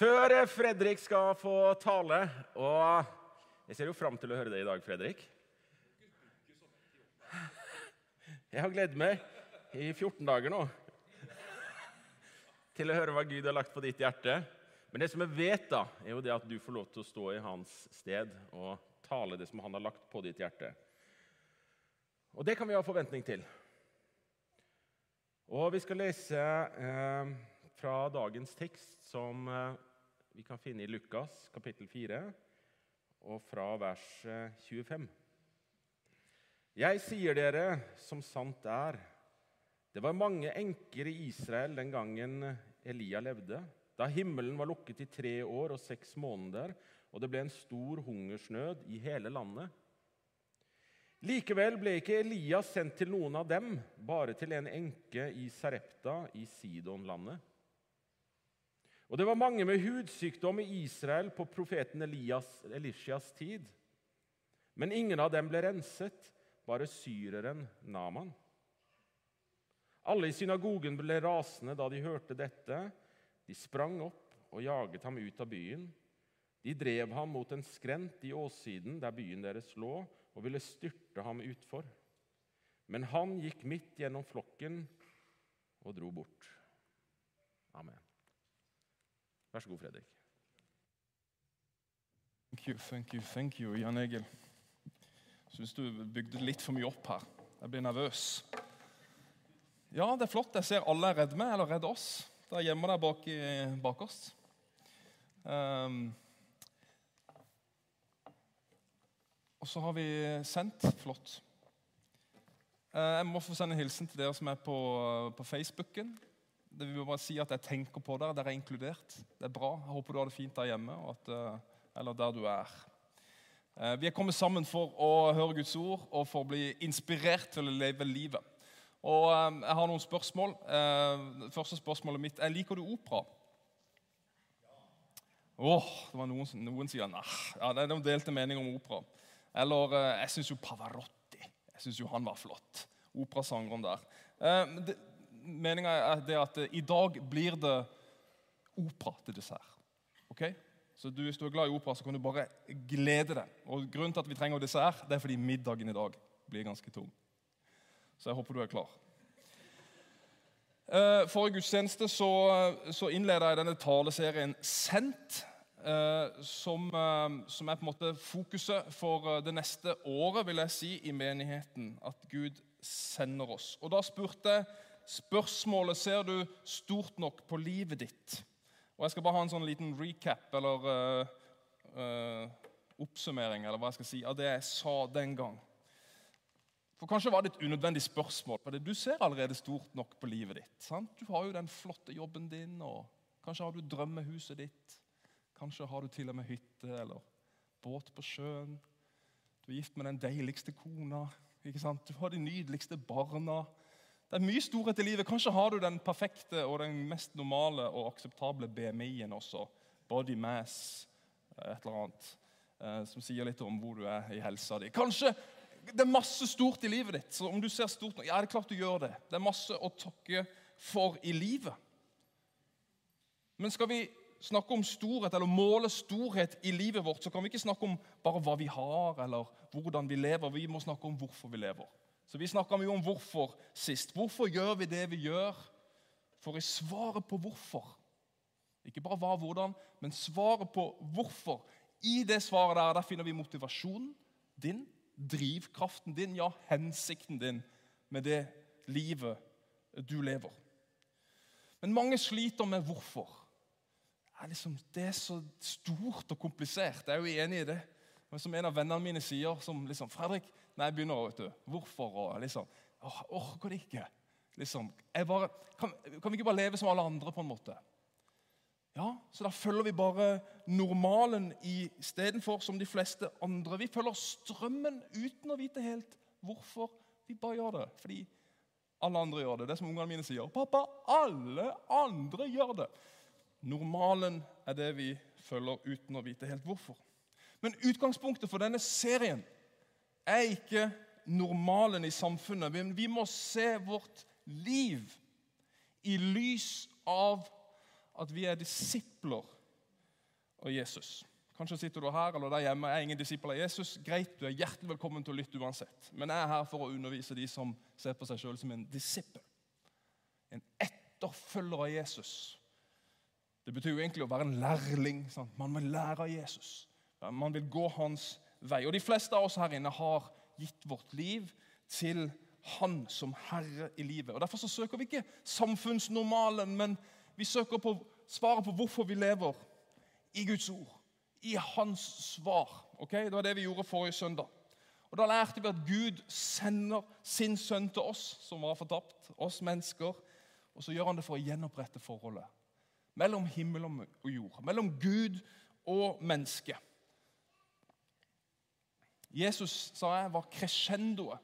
Før Fredrik skal få tale og Jeg ser jo fram til å høre det i dag, Fredrik. Jeg har gledet meg i 14 dager nå til å høre hva Gud har lagt på ditt hjerte. Men det som jeg vet, da, er jo det at du får lov til å stå i hans sted og tale det som han har lagt på ditt hjerte. Og det kan vi ha forventning til. Og vi skal lese eh, fra dagens tekst, som eh, vi kan finne i Lukas kapittel 4, og fra vers eh, 25. Jeg sier dere som sant er, det var mange enker i Israel den gangen Elia levde, da himmelen var lukket i tre år og seks måneder, og det ble en stor hungersnød i hele landet. Likevel ble ikke Elias sendt til noen av dem, bare til en enke i Sarepta i Sidonlandet. Og det var mange med hudsykdom i Israel på profeten Elias, Elishas tid. Men ingen av dem ble renset, bare syreren Naman. Alle i synagogen ble rasende da de hørte dette. De sprang opp og jaget ham ut av byen. De drev ham mot en skrent i åssiden der byen deres lå, og ville styrte ham utfor. Men han gikk midt gjennom flokken og dro bort. Amen. Vær så god, Fredrik. Thank you, thank you, thank you, Jan Egil. Syns du bygde litt for mye opp her. Jeg blir nervøs. Ja, det er flott. Jeg ser alle er redd meg, eller redd oss. Der gjemmer deg bak, bak oss. Um, og så har vi sendt. Flott. Eh, jeg må få sende en hilsen til dere som er på, på Facebooken. Det vil bare si at Jeg tenker på dere. Dere er inkludert. Det er bra. Jeg håper du har det fint der hjemme, at, eh, eller der du er. Eh, Vi er kommet sammen for å høre Guds ord og for å bli inspirert til å leve livet. Og eh, Jeg har noen spørsmål. Første spørsmålet mitt er liker du opera. Åh, det var Noen, noen sier nei. Ja, det er noen delte meninger om opera. Eller Jeg syns jo Pavarotti jeg synes jo han var flott. Operasangeren der. Det- Meninga er det at eh, i dag blir det opera til dessert. Ok? Så du, Hvis du er glad i opera, så kan du bare glede deg. Og Grunnen til at vi trenger dessert, det er fordi middagen i dag blir ganske tung. Så jeg håper du er klar. Eh, Forrige gudstjeneste så, så innleda jeg denne taleserien 'Sendt', eh, som, eh, som er på en måte fokuset for eh, det neste året vil jeg si, i menigheten. At Gud sender oss. Og Da spurte jeg spørsmålet ser du stort nok på livet ditt. Og Jeg skal bare ha en sånn liten recap eller uh, uh, oppsummering eller hva jeg skal si, av det jeg sa den gang. For Kanskje var det et unødvendig spørsmål. for Du ser allerede stort nok på livet ditt. sant? Du har jo den flotte jobben din, og kanskje har du drømmehuset ditt. Kanskje har du til og med hytte eller båt på sjøen. Du er gift med den deiligste kona. ikke sant? Du har de nydeligste barna. Det er mye storhet i livet. Kanskje har du den perfekte og den mest normale og akseptable BMI-en også. Body mass, et eller annet, eh, som sier litt om hvor du er i helsa di. Kanskje det er masse stort i livet ditt. så om du ser stort ja, det er klart du gjør det. Det er masse å takke for i livet. Men skal vi snakke om storhet, eller måle storhet i livet vårt, så kan vi ikke snakke om bare hva vi har, eller hvordan vi lever. Vi må snakke om hvorfor vi lever. Så Vi snakka mye om hvorfor sist. Hvorfor gjør vi det vi gjør? For i svaret på hvorfor Ikke bare hva og hvordan, men svaret på hvorfor. I det svaret der, der finner vi motivasjonen din, drivkraften din, ja, hensikten din med det livet du lever. Men mange sliter med hvorfor. Det er, liksom, det er så stort og komplisert. Jeg er jo enig i det. Men som en av vennene mine sier, som liksom 'Fredrik, nei, jeg begynner, vet du, hvorfor?' og liksom, åh, orker det ikke. Liksom, jeg bare, kan, kan vi ikke bare leve som alle andre, på en måte? Ja, Så da følger vi bare normalen istedenfor som de fleste andre. Vi følger strømmen uten å vite helt hvorfor. Vi bare gjør det fordi alle andre gjør det. Det er som ungene mine sier. 'Pappa, alle andre gjør det.' Normalen er det vi følger uten å vite helt hvorfor. Men utgangspunktet for denne serien er ikke normalen i samfunnet. Men vi må se vårt liv i lys av at vi er disipler av Jesus. Kanskje sitter du her eller der hjemme er ingen disipler av Jesus. Greit, du er hjertelig velkommen til å lytte uansett. Men jeg er her for å undervise de som ser på seg sjøl som en disippel. En etterfølger av Jesus. Det betyr jo egentlig å være en lærling. Sant? Man vil lære av Jesus. Man vil gå hans vei. Og De fleste av oss her inne har gitt vårt liv til Han som herre i livet. Og Derfor så søker vi ikke samfunnsnormalen, men vi søker på svaret på hvorfor vi lever i Guds ord. I Hans svar. Ok? Det var det vi gjorde forrige søndag. Og Da lærte vi at Gud sender sin sønn til oss som var fortapt, oss mennesker. Og så gjør han det for å gjenopprette forholdet mellom himmel og jord, mellom Gud og menneske. Jesus sa jeg, var crescendoet,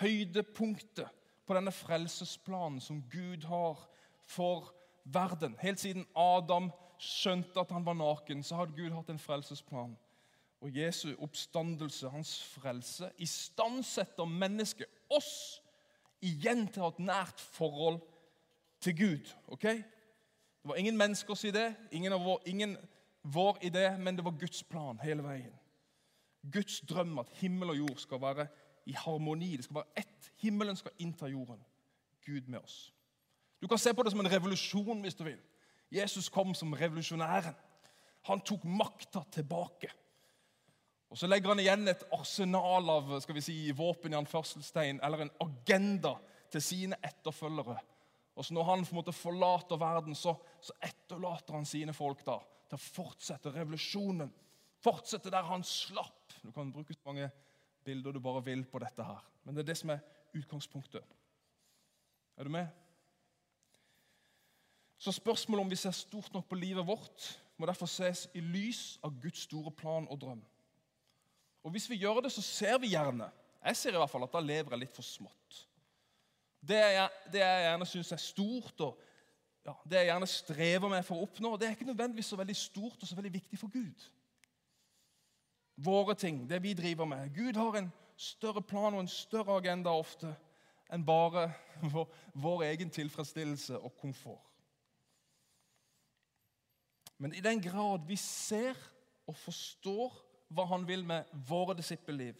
høydepunktet på denne frelsesplanen som Gud har for verden. Helt siden Adam skjønte at han var naken, så hadde Gud hatt en frelsesplan. Og Jesu oppstandelse, hans frelse, istandsetter mennesket, oss, igjen til å ha et nært forhold til Gud. ok? Det var ingen menneskers idé, ingen, vår, ingen vår idé, men det var Guds plan hele veien. Guds drøm at himmel og jord skal være i harmoni. Det skal være ett. Himmelen skal innta jorden. Gud med oss. Du kan se på det som en revolusjon hvis du vil. Jesus kom som revolusjonæren. Han tok makta tilbake. Og Så legger han igjen et arsenal av skal vi si, våpen i anførselstegn, eller en agenda til sine etterfølgere. Og så Når han på en måte forlater verden, så, så etterlater han sine folk da, til å fortsette revolusjonen. Fortsette der han slapp. Du kan bruke så mange bilder du bare vil på dette her. Men det er det som er utgangspunktet. Er du med? Så spørsmålet om vi ser stort nok på livet vårt, må derfor ses i lys av Guds store plan og drøm. Og Hvis vi gjør det, så ser vi gjerne Jeg ser i hvert fall at da lever jeg litt for smått. Det jeg, det jeg gjerne syns er stort, og ja, det jeg gjerne strever med for å oppnå, det er ikke nødvendigvis så veldig stort og så veldig viktig for Gud. Våre ting, det vi driver med. Gud har en større plan og en større agenda ofte enn bare vår, vår egen tilfredsstillelse og komfort. Men i den grad vi ser og forstår hva han vil med våre disippelliv,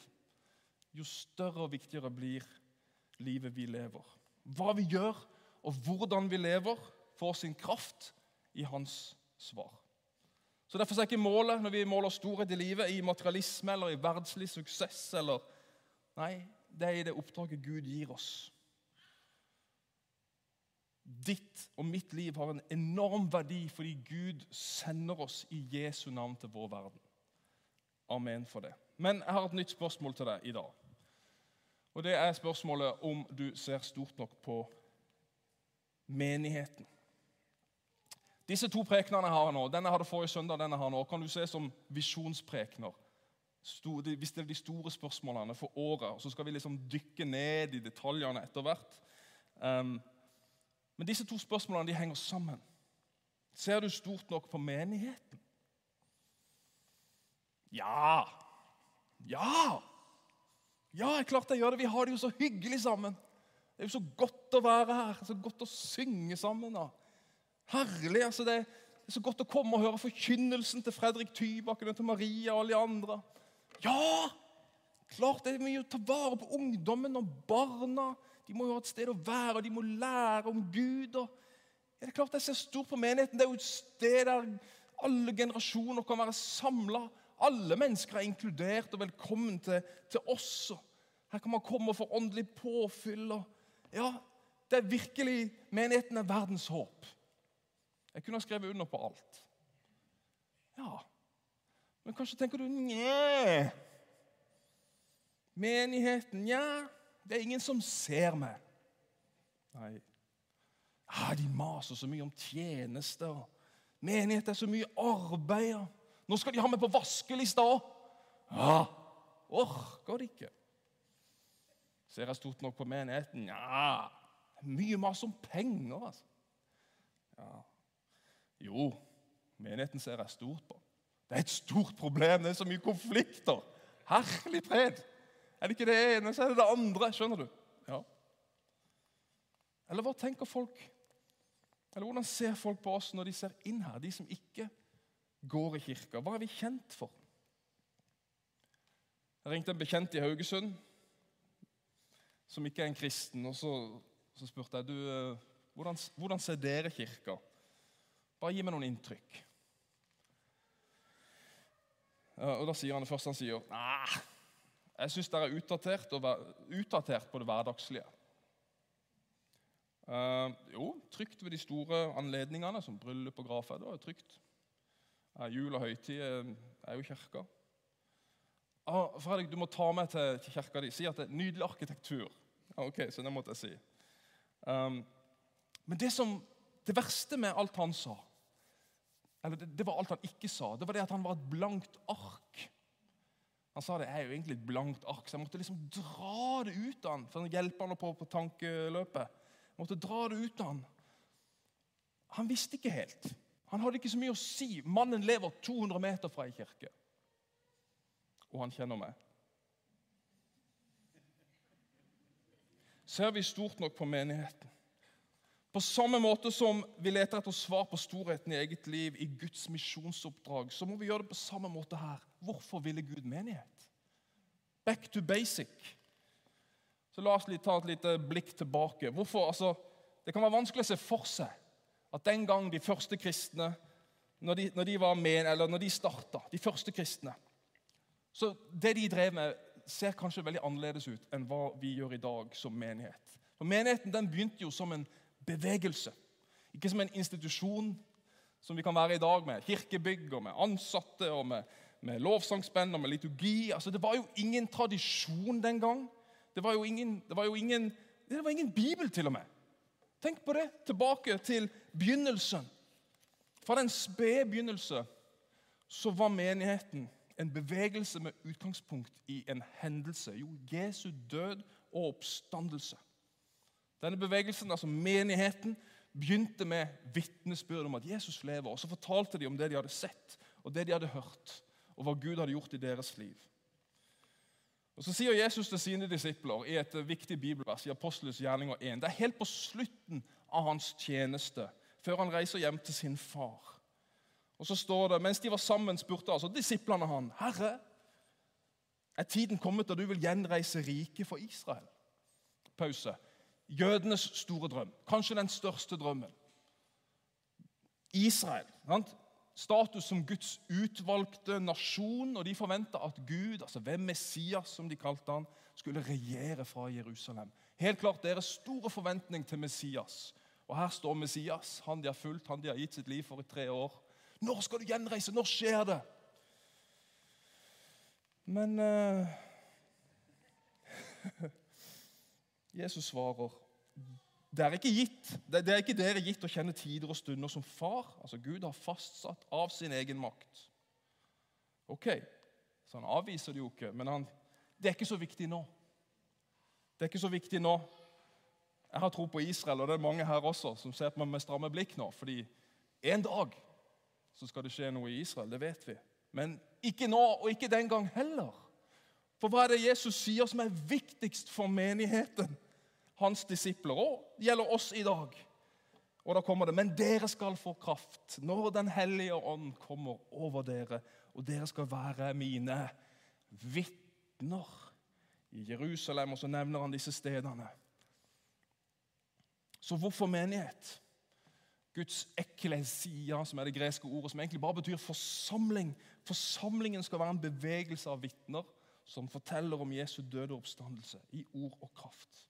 jo større og viktigere blir livet vi lever. Hva vi gjør, og hvordan vi lever, får sin kraft i hans svar. Så Derfor er ikke målet når vi måler storhet i livet, i materialisme eller i verdslig suksess. eller Nei, det er i det oppdraget Gud gir oss. Ditt og mitt liv har en enorm verdi fordi Gud sender oss i Jesu navn til vår verden. Amen for det. Men jeg har et nytt spørsmål til deg i dag. Og Det er spørsmålet om du ser stort nok på menigheten. Disse to prekenene jeg har nå, denne jeg hadde forrige søndag, denne har nå, kan du se som visjonsprekener. Hvis det er de store spørsmålene for året. Så skal vi liksom dykke ned i detaljene etter hvert. Um, men disse to spørsmålene de henger sammen. Ser du stort nok på menigheten? Ja. Ja! Ja, jeg klart jeg gjør det. Vi har det jo så hyggelig sammen. Det er jo så godt å være her, så godt å synge sammen. Da. Herlig. altså det, er så godt å komme og høre forkynnelsen til Fredrik Tybakken og til Maria og alle de andre. Ja! Klart det. Vi må å ta vare på ungdommen og barna. De må jo ha et sted å være, og de må lære om Gud. ja, det er klart Jeg ser stort på menigheten. Det er jo et sted der alle generasjoner kan være samla. Alle mennesker er inkludert og velkommen til, til oss. Her kan man komme og få åndelig påfyll. Ja, det er virkelig Menigheten er verdens håp. Jeg kunne ha skrevet under på alt. Ja, men kanskje tenker du Nja Menigheten Nja, det er ingen som ser meg. Nei. Ah, de maser så mye om tjenester. Menighet er så mye arbeid. Nå skal de ha meg på vaskelista òg! Ja, orker de ikke. Ser jeg stort nok på menigheten? Ja, mye mas om penger, altså. Ja. Jo, menigheten ser jeg stort på. Det er et stort problem. Det er så mye konflikter. Herlig fred! Er det ikke det ene, så er det det andre. Skjønner du? Ja. Eller hva tenker folk? Eller hvordan ser folk på oss når de ser inn her, de som ikke går i kirka? Hva er vi kjent for? Jeg ringte en bekjent i Haugesund som ikke er en kristen. og Så, så spurte jeg du, eh, hvordan, hvordan ser dere kirka? Bare gi meg noen inntrykk. Og Da sier han det første han sier. Nah, jeg syns dere er utdatert, utdatert på det hverdagslige. Uh, jo, trygt ved de store anledningene, som bryllup og gravferd. Var trygt. Uh, jul og høytid er jo kirka. Uh, Fredrik, du må ta meg til, til kirka di. Si at det er nydelig arkitektur. ok, så det måtte jeg si. Um, men det, som, det verste med alt han sa, eller det, det, var alt han ikke sa, det var det at han var et blankt ark. Han sa det er jo egentlig et blankt ark, så jeg måtte liksom dra det ut av han for å hjelpe han på, på tankeløpet. Jeg måtte dra det ut av han. Han visste ikke helt. Han hadde ikke så mye å si. Mannen lever 200 meter fra ei kirke. Og han kjenner meg. Ser vi stort nok på menigheten? På samme måte som vi leter etter svar på storheten i eget liv i Guds misjonsoppdrag, så må vi gjøre det på samme måte her. Hvorfor ville Gud menighet? Back to basic. Så La oss ta et lite blikk tilbake. Hvorfor? Altså, det kan være vanskelig å se for seg at den gang de første kristne når de, når de var med, eller når de starta, de første kristne så Det de drev med, ser kanskje veldig annerledes ut enn hva vi gjør i dag som menighet. For Menigheten den begynte jo som en bevegelse. Ikke som en institusjon som vi kan være i dag, med kirkebygg og med ansatte og med, med lovsangsband og med liturgi. Altså, det var jo ingen tradisjon den gang. Det var ingen, det var jo ingen, det var ingen bibel, til og med. Tenk på det. Tilbake til begynnelsen. Fra den spede begynnelse så var menigheten en bevegelse med utgangspunkt i en hendelse. Jo, Jesu død og oppstandelse. Denne bevegelsen, altså menigheten, begynte med vitnesbyrd om at Jesus lever. og Så fortalte de om det de hadde sett og det de hadde hørt, og hva Gud hadde gjort i deres liv. Og Så sier Jesus til sine disipler i et viktig bibelvers i Apostelens gjerninger 1. Det er helt på slutten av hans tjeneste, før han reiser hjem til sin far. Og så står det, Mens de var sammen, spurte altså disiplene han, 'Herre, er tiden kommet da du vil gjenreise riket for Israel?' Pause jødenes store drøm. Kanskje den største drømmen. Israel. Sant? Status som Guds utvalgte nasjon, og de forventa at Gud, altså hvem Messias, som de kalte han, skulle regjere fra Jerusalem. Helt klart deres store forventning til Messias. Og her står Messias, han de har fulgt, han de har gitt sitt liv for i tre år. Når skal du gjenreise? Når skjer det? Men uh, Jesus svarer det er ikke gitt, det er ikke dere gitt å kjenne tider og stunder som far. Altså Gud har fastsatt av sin egen makt. Ok, så han avviser det jo ikke, men han, det er ikke så viktig nå. Det er ikke så viktig nå. Jeg har tro på Israel, og det er mange her også som ser på meg med stramme blikk nå. fordi en dag så skal det skje noe i Israel, det vet vi. Men ikke nå, og ikke den gang heller. For hva er det Jesus sier som er viktigst for menigheten? Hans disipler. Og det gjelder oss i dag. Og da kommer det, Men dere skal få kraft når Den hellige ånd kommer over dere, og dere skal være mine vitner i Jerusalem. Og så nevner han disse stedene. Så hvorfor menighet? Guds eklesia, som er det greske ordet, som egentlig bare betyr forsamling. Forsamlingen skal være en bevegelse av vitner som forteller om Jesu døde oppstandelse i ord og kraft.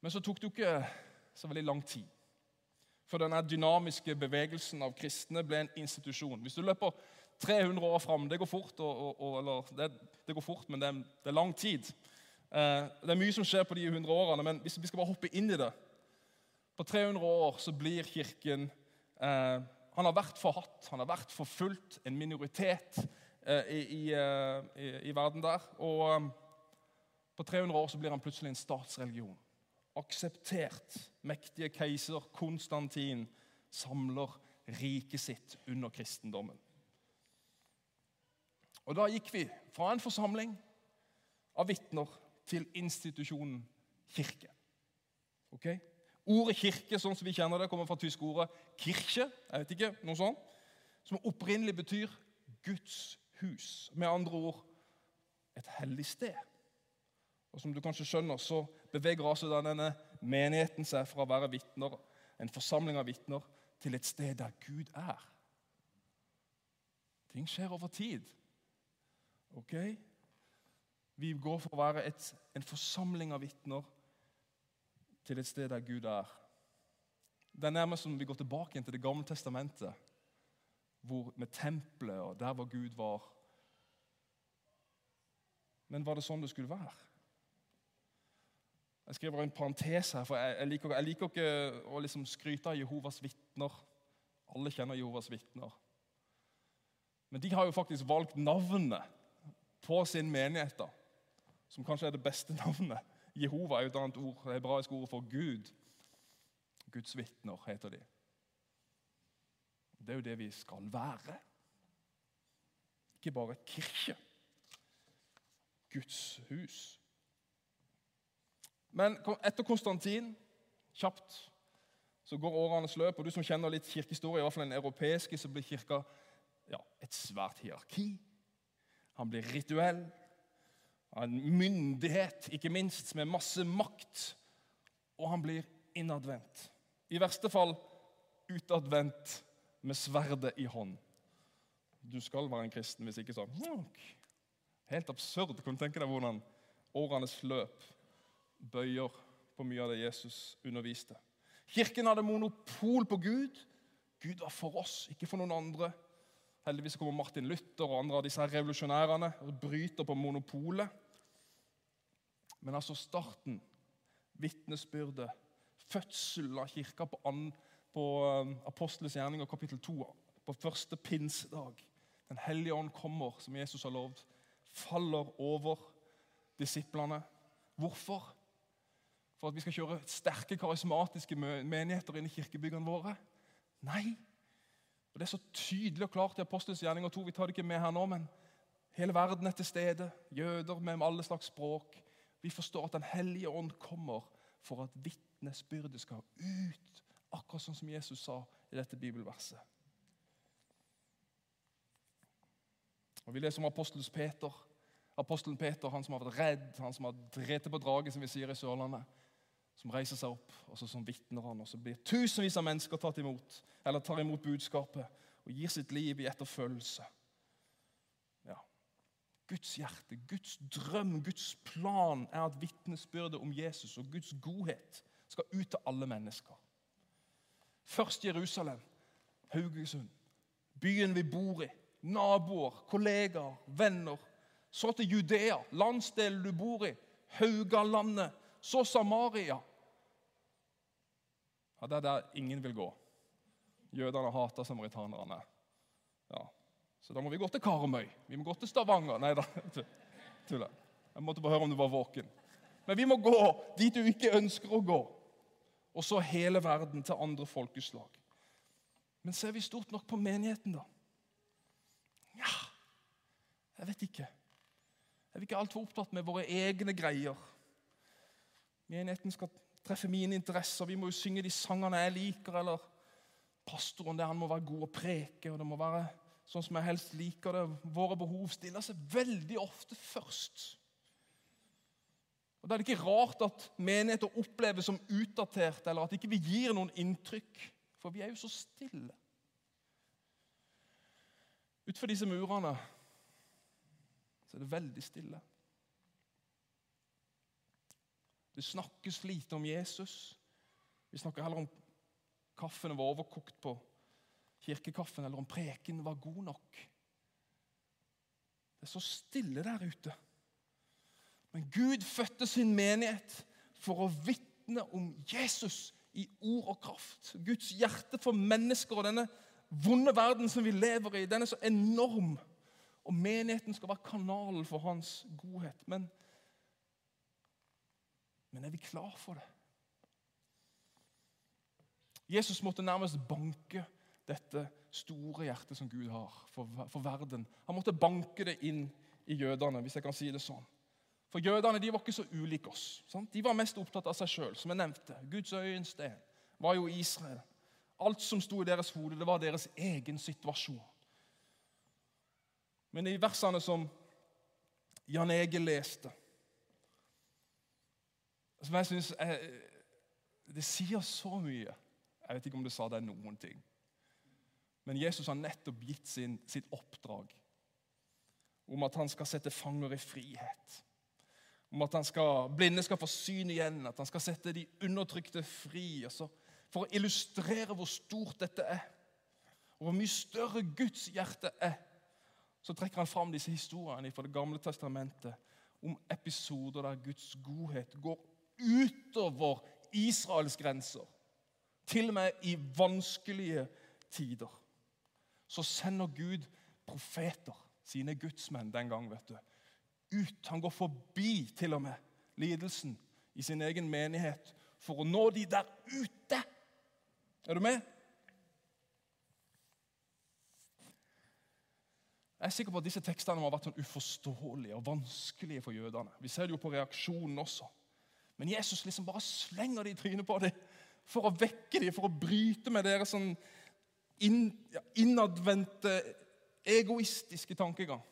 Men så tok det jo ikke så veldig lang tid. For denne dynamiske bevegelsen av kristne ble en institusjon. Hvis du løper 300 år fram Det går fort, og, og, eller, det, det, går fort men det er, det er lang tid. Eh, det er mye som skjer på de 100 årene, men hvis vi skal bare hoppe inn i det På 300 år så blir Kirken eh, Han har vært forhatt, han har vært forfulgt, en minoritet eh, i, i, eh, i, i, verden der. Og eh, på 300 år så blir han plutselig en statsreligion akseptert. Mektige keiser Konstantin samler riket sitt under kristendommen. Og Da gikk vi fra en forsamling av vitner til institusjonen kirke. Ok? Ordet kirke sånn som vi kjenner det, kommer fra tyske ordet 'kirche'. jeg vet ikke, noe sånt, som opprinnelig betyr Guds hus. Med andre ord et hellig sted. Og Som du kanskje skjønner, så beveger altså denne menigheten seg fra å være vittner, en forsamling av vitner til et sted der Gud er. Ting skjer over tid. Ok? Vi går for å være et, en forsamling av vitner til et sted der Gud er. Det er nærmest som vi går tilbake til Det gamle testamentet, hvor, med tempelet og der hvor Gud var. Men var det sånn det skulle være? Jeg skriver en parentes her, for jeg, liker, jeg liker, ikke å liksom skryte av Jehovas vitner. Alle kjenner Jehovas vitner. Men de har jo faktisk valgt navnet på sin menighet, da, som kanskje er det beste navnet. Jehova er jo et annet ord, det hebraiske ordet for Gud. Guds vitner heter de. Det er jo det vi skal være. Ikke bare kirke. Guds hus. Men etter Konstantin, kjapt, så går årenes løp. og Du som kjenner litt kirkehistorie, i hvert fall den europeiske, så blir kirka ja, et svært hierarki. Han blir rituell. En myndighet, ikke minst, med masse makt. Og han blir innadvendt. I verste fall utadvendt med sverdet i hånd. Du skal være en kristen hvis ikke sånn. Helt absurd. Kan du tenke deg hvordan årenes løp bøyer på mye av det Jesus underviste. Kirken hadde monopol på Gud. Gud var for oss, ikke for noen andre. Heldigvis kommer Martin Luther og andre av disse revolusjonærene og bryter på monopolet. Men altså starten, vitnesbyrdet, fødselen av kirka på, an, på um, Apostles gjerninger kapittel 2, på første pinsedag Den hellige ånd kommer, som Jesus har lovd, faller over disiplene. Hvorfor? For at vi skal kjøre sterke, karismatiske menigheter inn i kirkebyggene våre. Nei. Og Det er så tydelig og klart i Apostels gjerninger 2. Vi tar det ikke med her nå, men hele verden er til stede. Jøder med alle slags språk. Vi forstår at Den hellige ånd kommer for at vitnesbyrdet skal ut. Akkurat sånn som Jesus sa i dette bibelverset. Og Vi leser om apostels Peter. Apostelen Peter, han som har vært redd, han som har drept på draget, som vi sier i Sørlandet som reiser seg opp, og så, som vitner han. Og så blir tusenvis av mennesker tatt imot, eller tar imot budskapet og gir sitt liv i etterfølgelse. Ja. Guds hjerte, Guds drøm, Guds plan er at vitnesbyrdet om Jesus og Guds godhet skal ut til alle mennesker. Først Jerusalem, Haugesund, byen vi bor i, naboer, kollegaer, venner. Så til Judea, landsdelen du bor i, Haugalandet, så Samaria. Ja, Det er der ingen vil gå. Jødene hater samaritanerne. Ja. Så da må vi gå til Karmøy. Vi må gå til Stavanger. Nei da, tuller. Jeg måtte bare høre om du var våken. Men vi må gå dit du ikke ønsker å gå. Og så hele verden til andre folkeslag. Men ser vi stort nok på menigheten, da? Ja Jeg vet ikke. Er vi ikke altfor opptatt med våre egne greier? Menigheten skal treffe mine interesser. Vi må jo synge de sangene jeg liker. Eller pastoren der han må være god å preke, og det må være sånn som jeg helst liker det. Våre behov stiller seg veldig ofte først. Og Da er det ikke rart at menigheter oppleves som utdatert, eller at ikke vi gir noen inntrykk. For vi er jo så stille. Utenfor disse murene så er det veldig stille. Det snakkes lite om Jesus. Vi snakker heller om kaffen var overkokt på kirkekaffen, eller om preken var god nok. Det er så stille der ute. Men Gud fødte sin menighet for å vitne om Jesus i ord og kraft. Guds hjerte for mennesker og denne vonde verden som vi lever i, den er så enorm. Og menigheten skal være kanalen for hans godhet. Men men er vi klar for det? Jesus måtte nærmest banke dette store hjertet som Gud har for, for, verden. Han måtte banke det inn i jødene, hvis jeg kan si det sånn. For jødene de var ikke så ulike oss. Sant? De var mest opptatt av seg sjøl, som jeg nevnte. Guds øyensten var jo Israel. Alt som sto i deres hode, det var deres egen situasjon. Men i versene som Jan Ege leste, som jeg syns Det sier så mye. Jeg vet ikke om det sa deg noen ting. Men Jesus har nettopp gitt sin, sitt oppdrag om at han skal sette fanger i frihet. Om at skal, blinde skal få syn igjen, at han skal sette de undertrykte fri. Altså, for å illustrere hvor stort dette er, og hvor mye større Guds hjerte er, så trekker han fram disse historiene fra Det gamle testamentet om episoder der Guds godhet går utover Israels grenser. Til og med i vanskelige tider. Så sender Gud profeter, sine gudsmenn den gang, vet du. Ut. Han går forbi til og med lidelsen i sin egen menighet for å nå de der ute. Er du med? Jeg er sikker på at disse tekstene må ha vært sånn uforståelige og vanskelige for jødene. Vi ser det jo på reaksjonen også. Men Jesus liksom bare slenger det i trynet på dem for å vekke dem, for å bryte med deres sånn inn, innadvendte, egoistiske tankegang.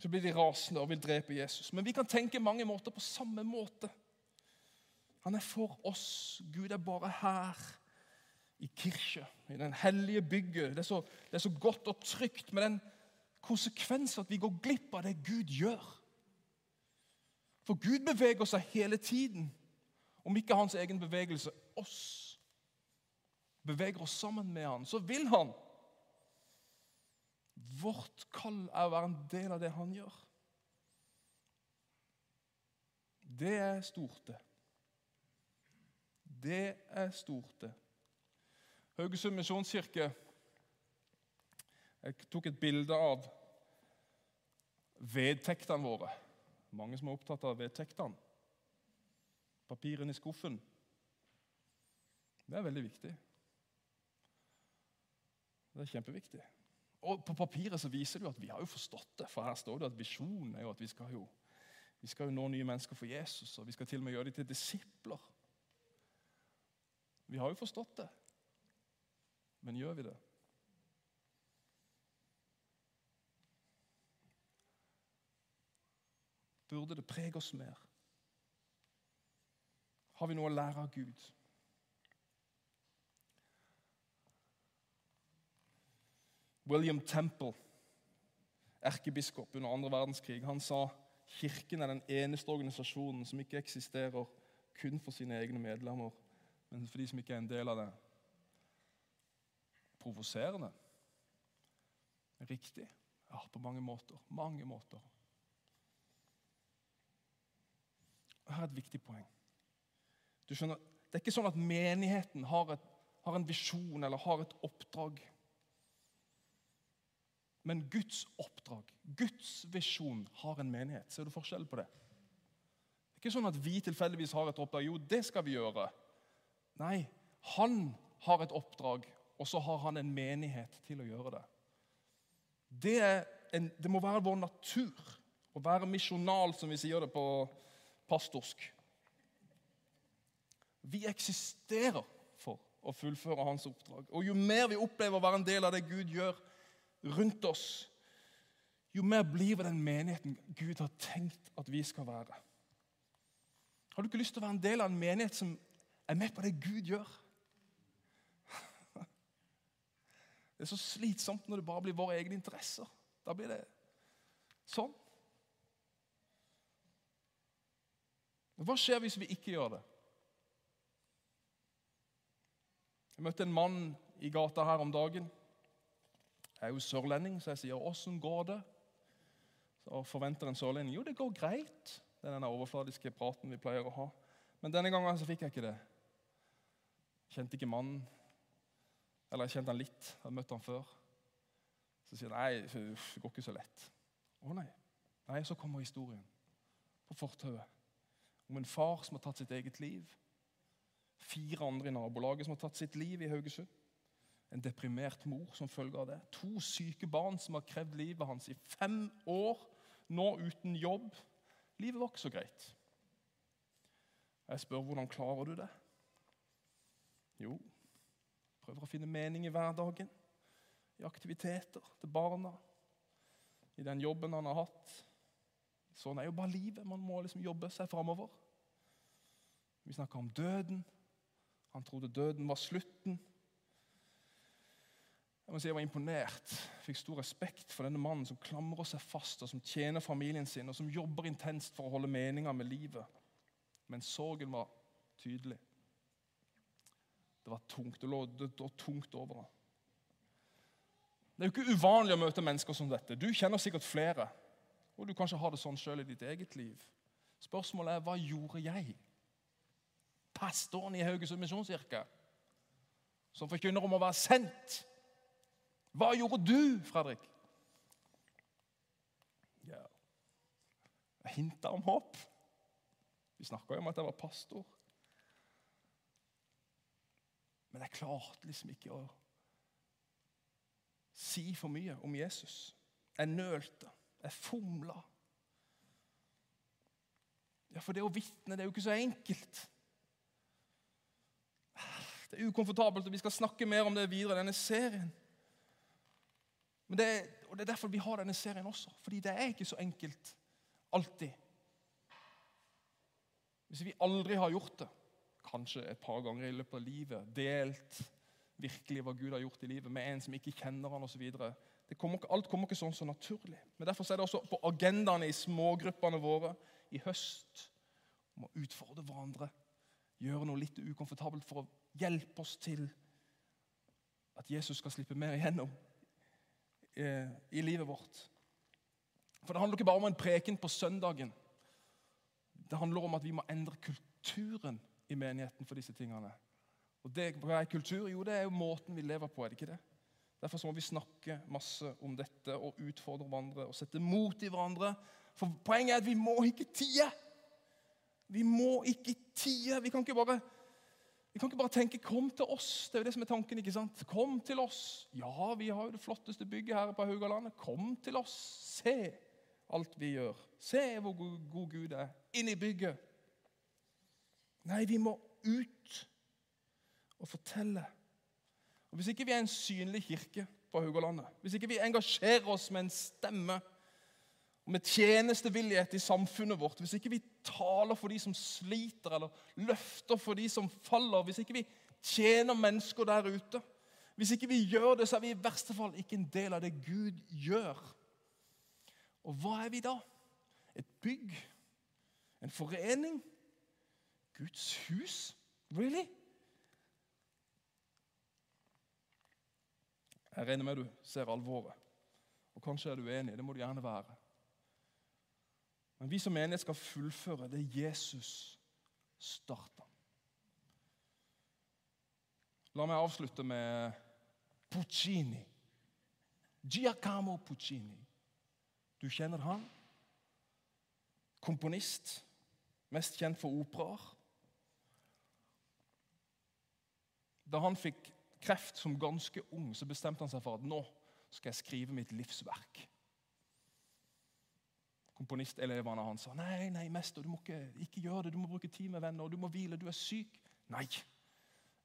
Så blir de rasende og vil drepe Jesus. Men vi kan tenke mange måter på samme måte. Han er for oss. Gud er bare her i kirke, i den hellige bygget. Det er, så, det er så godt og trygt med den konsekvensen at vi går glipp av det Gud gjør. For Gud beveger seg hele tiden. Om ikke hans egen bevegelse, oss beveger oss sammen med han, så vil han. Vårt kall er å være en del av det han gjør. Det er stort, det. Det er stort, det. Haugesund misjonskirke Jeg tok et bilde av vedtektene våre. Mange som er opptatt av vedtektene. Papirene i skuffen. Det er veldig viktig. Det er kjempeviktig. Og På papiret så viser det jo at vi har jo forstått det. For her står det at visjonen er jo at vi skal jo, vi skal jo nå nye mennesker for Jesus. Og vi skal til og med gjøre dem til disipler. Vi har jo forstått det. Men gjør vi det? Burde det prege oss mer? Har vi noe å lære av Gud? William Temple, erkebiskop under andre verdenskrig, han sa kirken er den eneste organisasjonen som ikke eksisterer kun for sine egne medlemmer, men for de som ikke er en del av det. Provoserende? Riktig? Ja, på mange måter. Mange måter. Her er et viktig poeng. Du skjønner, Det er ikke sånn at menigheten har, et, har en visjon eller har et oppdrag. Men Guds oppdrag, Guds visjon, har en menighet. Ser du forskjell på det? Det er ikke sånn at vi tilfeldigvis har et oppdrag. Jo, det skal vi gjøre. Nei, han har et oppdrag, og så har han en menighet til å gjøre det. Det, en, det må være vår natur å være misjonal, som vi sier det på pastorsk. Vi eksisterer for å fullføre hans oppdrag. Og Jo mer vi opplever å være en del av det Gud gjør, rundt oss, jo mer blir vi den menigheten Gud har tenkt at vi skal være. Har du ikke lyst til å være en del av en menighet som er med på det Gud gjør? Det er så slitsomt når det bare blir våre egne interesser. Da blir det sånn. Hva skjer hvis vi ikke gjør det? Jeg møtte en mann i gata her om dagen. Jeg er jo sørlending, så jeg sier 'åssen går det?' Så forventer en sørlending 'jo, det går greit'. Det er den overfladiske praten vi pleier å ha. Men denne gangen så fikk jeg ikke det. Kjente ikke mannen. Eller jeg kjente han litt. Jeg hadde møtt han før. Så sier han 'nei, det går ikke så lett'. Å nei. Nei, Så kommer historien på fortauet om en far som har tatt sitt eget liv. Fire andre i nabolaget som har tatt sitt liv i Haugesund. En deprimert mor som følge av det. To syke barn som har krevd livet hans i fem år, nå uten jobb. Livet var ikke så greit. Jeg spør hvordan klarer du det? Jo, prøver å finne mening i hverdagen. I aktiviteter til barna. i den jobben han har hatt. Sånn er jo bare livet. Man må liksom jobbe seg framover. Vi snakka om døden. Han trodde døden var slutten. Jeg må si jeg var imponert. Fikk stor respekt for denne mannen som klamrer seg fast, og som tjener familien sin, og som jobber intenst for å holde meninga med livet. Men sorgen var tydelig. Det var tungt. Det lå, det det tungt over ham. Det er jo ikke uvanlig å møte mennesker som dette. Du kjenner sikkert flere. Og du kanskje har det sånn sjøl i ditt eget liv. Spørsmålet er hva gjorde jeg? Pastoren i Haugesund misjonskirke, som forkynner om å være sendt. Hva gjorde du, Fredrik? Ja hinta om håp. Vi snakka jo om at jeg var pastor. Men jeg klarte liksom ikke å si for mye om Jesus. Jeg nølte. Jeg fomla. Ja, for det å vitne det er jo ikke så enkelt. Det er ukomfortabelt, og vi skal snakke mer om det videre i denne serien. Men det, og det er derfor vi har denne serien også. Fordi det er ikke så enkelt alltid. Hvis vi aldri har gjort det, kanskje et par ganger i løpet av livet, delt virkelig hva Gud har gjort i livet med en som ikke kjenner han osv. Alt kommer ikke sånn så naturlig. Men Derfor er det også på agendaene i smågruppene våre i høst om å utfordre hverandre. Gjøre noe litt ukomfortabelt for å hjelpe oss til at Jesus skal slippe mer igjennom eh, i livet vårt. For Det handler ikke bare om en preken på søndagen. Det handler om at vi må endre kulturen i menigheten for disse tingene. Og det, Hva er kultur? Jo, det er jo måten vi lever på. er det ikke det? Derfor må vi snakke masse om dette og utfordre hverandre og sette mot i hverandre. For Poenget er at vi må ikke tie! Vi må ikke tie. Vi kan ikke bare, vi kan ikke bare tenke 'kom til oss'. Det er jo det som er tanken. ikke sant? Kom til oss. Ja, vi har jo det flotteste bygget her på Haugalandet. Kom til oss. Se alt vi gjør. Se hvor god Gud er. Inn i bygget. Nei, vi må ut og fortelle. Og Hvis ikke vi er en synlig kirke på Haugalandet, hvis ikke vi engasjerer oss med en stemme og med tjenestevillighet i samfunnet vårt, hvis ikke vi taler for de som sliter, eller løfter for de som faller, hvis ikke vi tjener mennesker der ute Hvis ikke vi gjør det, så er vi i verste fall ikke en del av det Gud gjør. Og hva er vi da? Et bygg? En forening? Guds hus? Really? Jeg regner med du ser alvoret. Og Kanskje er du enig. Det må du gjerne være. Men vi som menighet skal fullføre det Jesus starta. La meg avslutte med Puccini. Giacomo Puccini. Du kjenner han? Komponist. Mest kjent for operaer. Da han fikk kreft som ganske ung, så bestemte han seg for at nå skal jeg skrive mitt livsverk. Komponistelevene hans sa nei, nei, mester, du må ikke, ikke gjøre det. Du må bruke tid med venner, du må hvile, du er syk. Nei,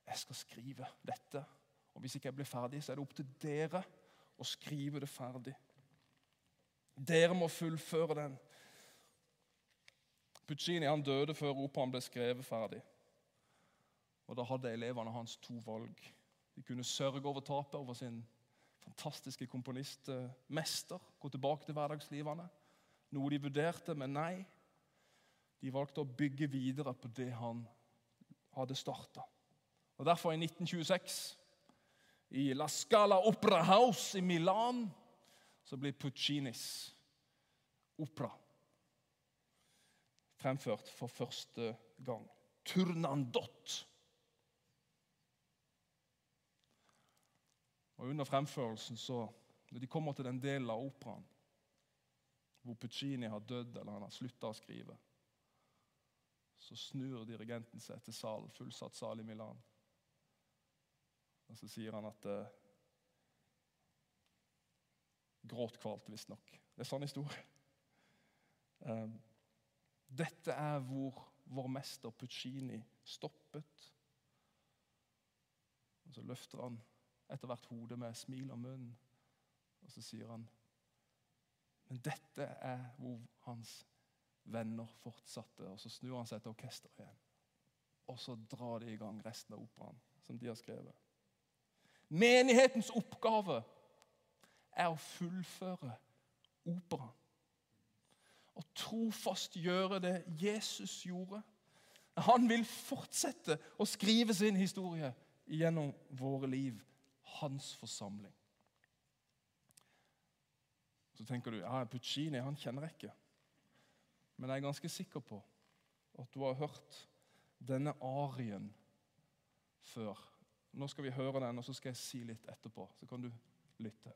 jeg skal skrive dette. Og hvis ikke jeg blir ferdig, så er det opp til dere å skrive det ferdig. Dere må fullføre den. Puccini han døde før operaen ble skrevet ferdig. Og Da hadde elevene hans to valg. De kunne sørge over tapet over sin fantastiske komponistmester. Gå tilbake til hverdagslivene. Noe de vurderte, men nei. De valgte å bygge videre på det han hadde starta. Derfor, i 1926, i La Scala Opera House i Milan, så blir Puccinis opera fremført for første gang. Turnandot. Og Under fremførelsen, så, når de kommer til den delen av operaen hvor Puccini har dødd eller han har slutta å skrive, så snur dirigenten seg til salen, fullsatt sal i Milan. Og så sier han at eh, Gråt kvalt, visstnok. Det er sann historie. Eh, dette er hvor vår mester Puccini stoppet. Og Så løfter han etter hvert hodet med smil om munnen. Og så sier han, Men dette er hvor hans venner fortsatte. Og Så snur han seg til orkesteret igjen. Og så drar de i gang resten av operaen som de har skrevet. Menighetens oppgave er å fullføre operaen. Og trofast gjøre det Jesus gjorde. Han vil fortsette å skrive sin historie gjennom våre liv. Hans forsamling. Så tenker du ja, Puccini han kjenner jeg ikke. Men jeg er ganske sikker på at du har hørt denne arien før. Nå skal vi høre den, og så skal jeg si litt etterpå. Så kan du lytte.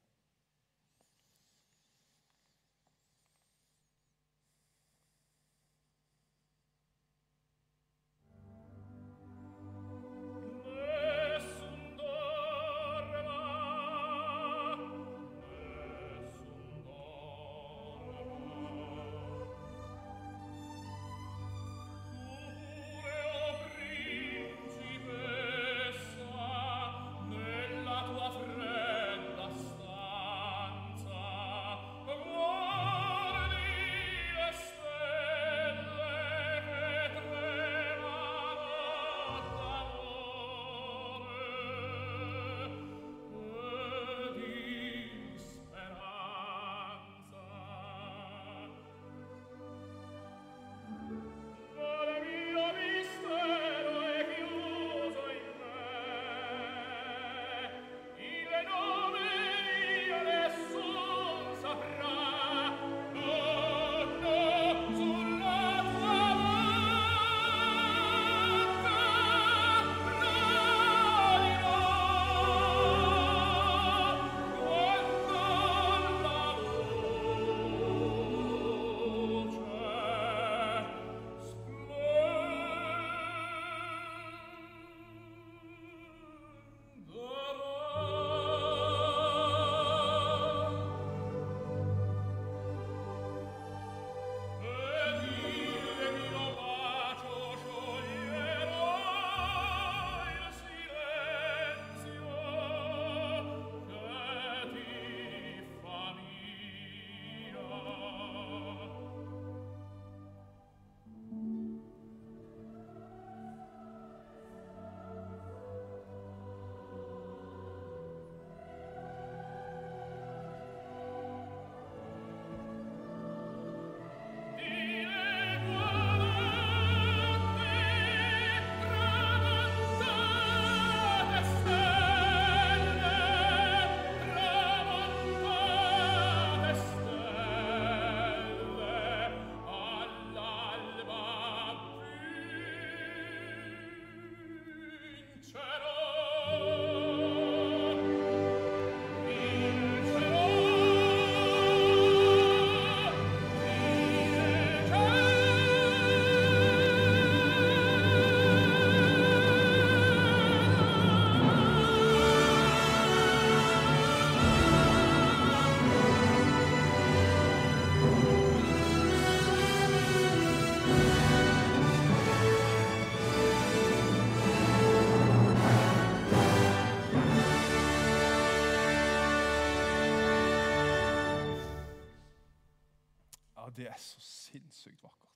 Det er så sinnssykt vakkert.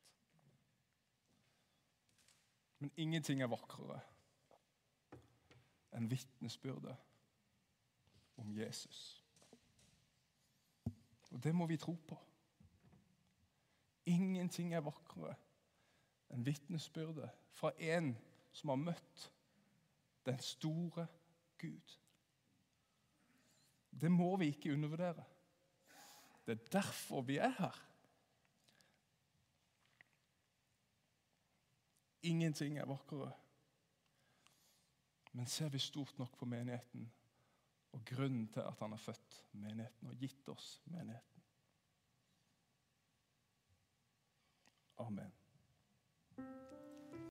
Men ingenting er vakrere enn vitnesbyrdet om Jesus. Og det må vi tro på. Ingenting er vakrere enn vitnesbyrdet fra en som har møtt den store Gud. Det må vi ikke undervurdere. Det er derfor vi er her. Ingenting er vakrere. Men ser vi stort nok på menigheten og grunnen til at han har født menigheten og gitt oss menigheten? Amen.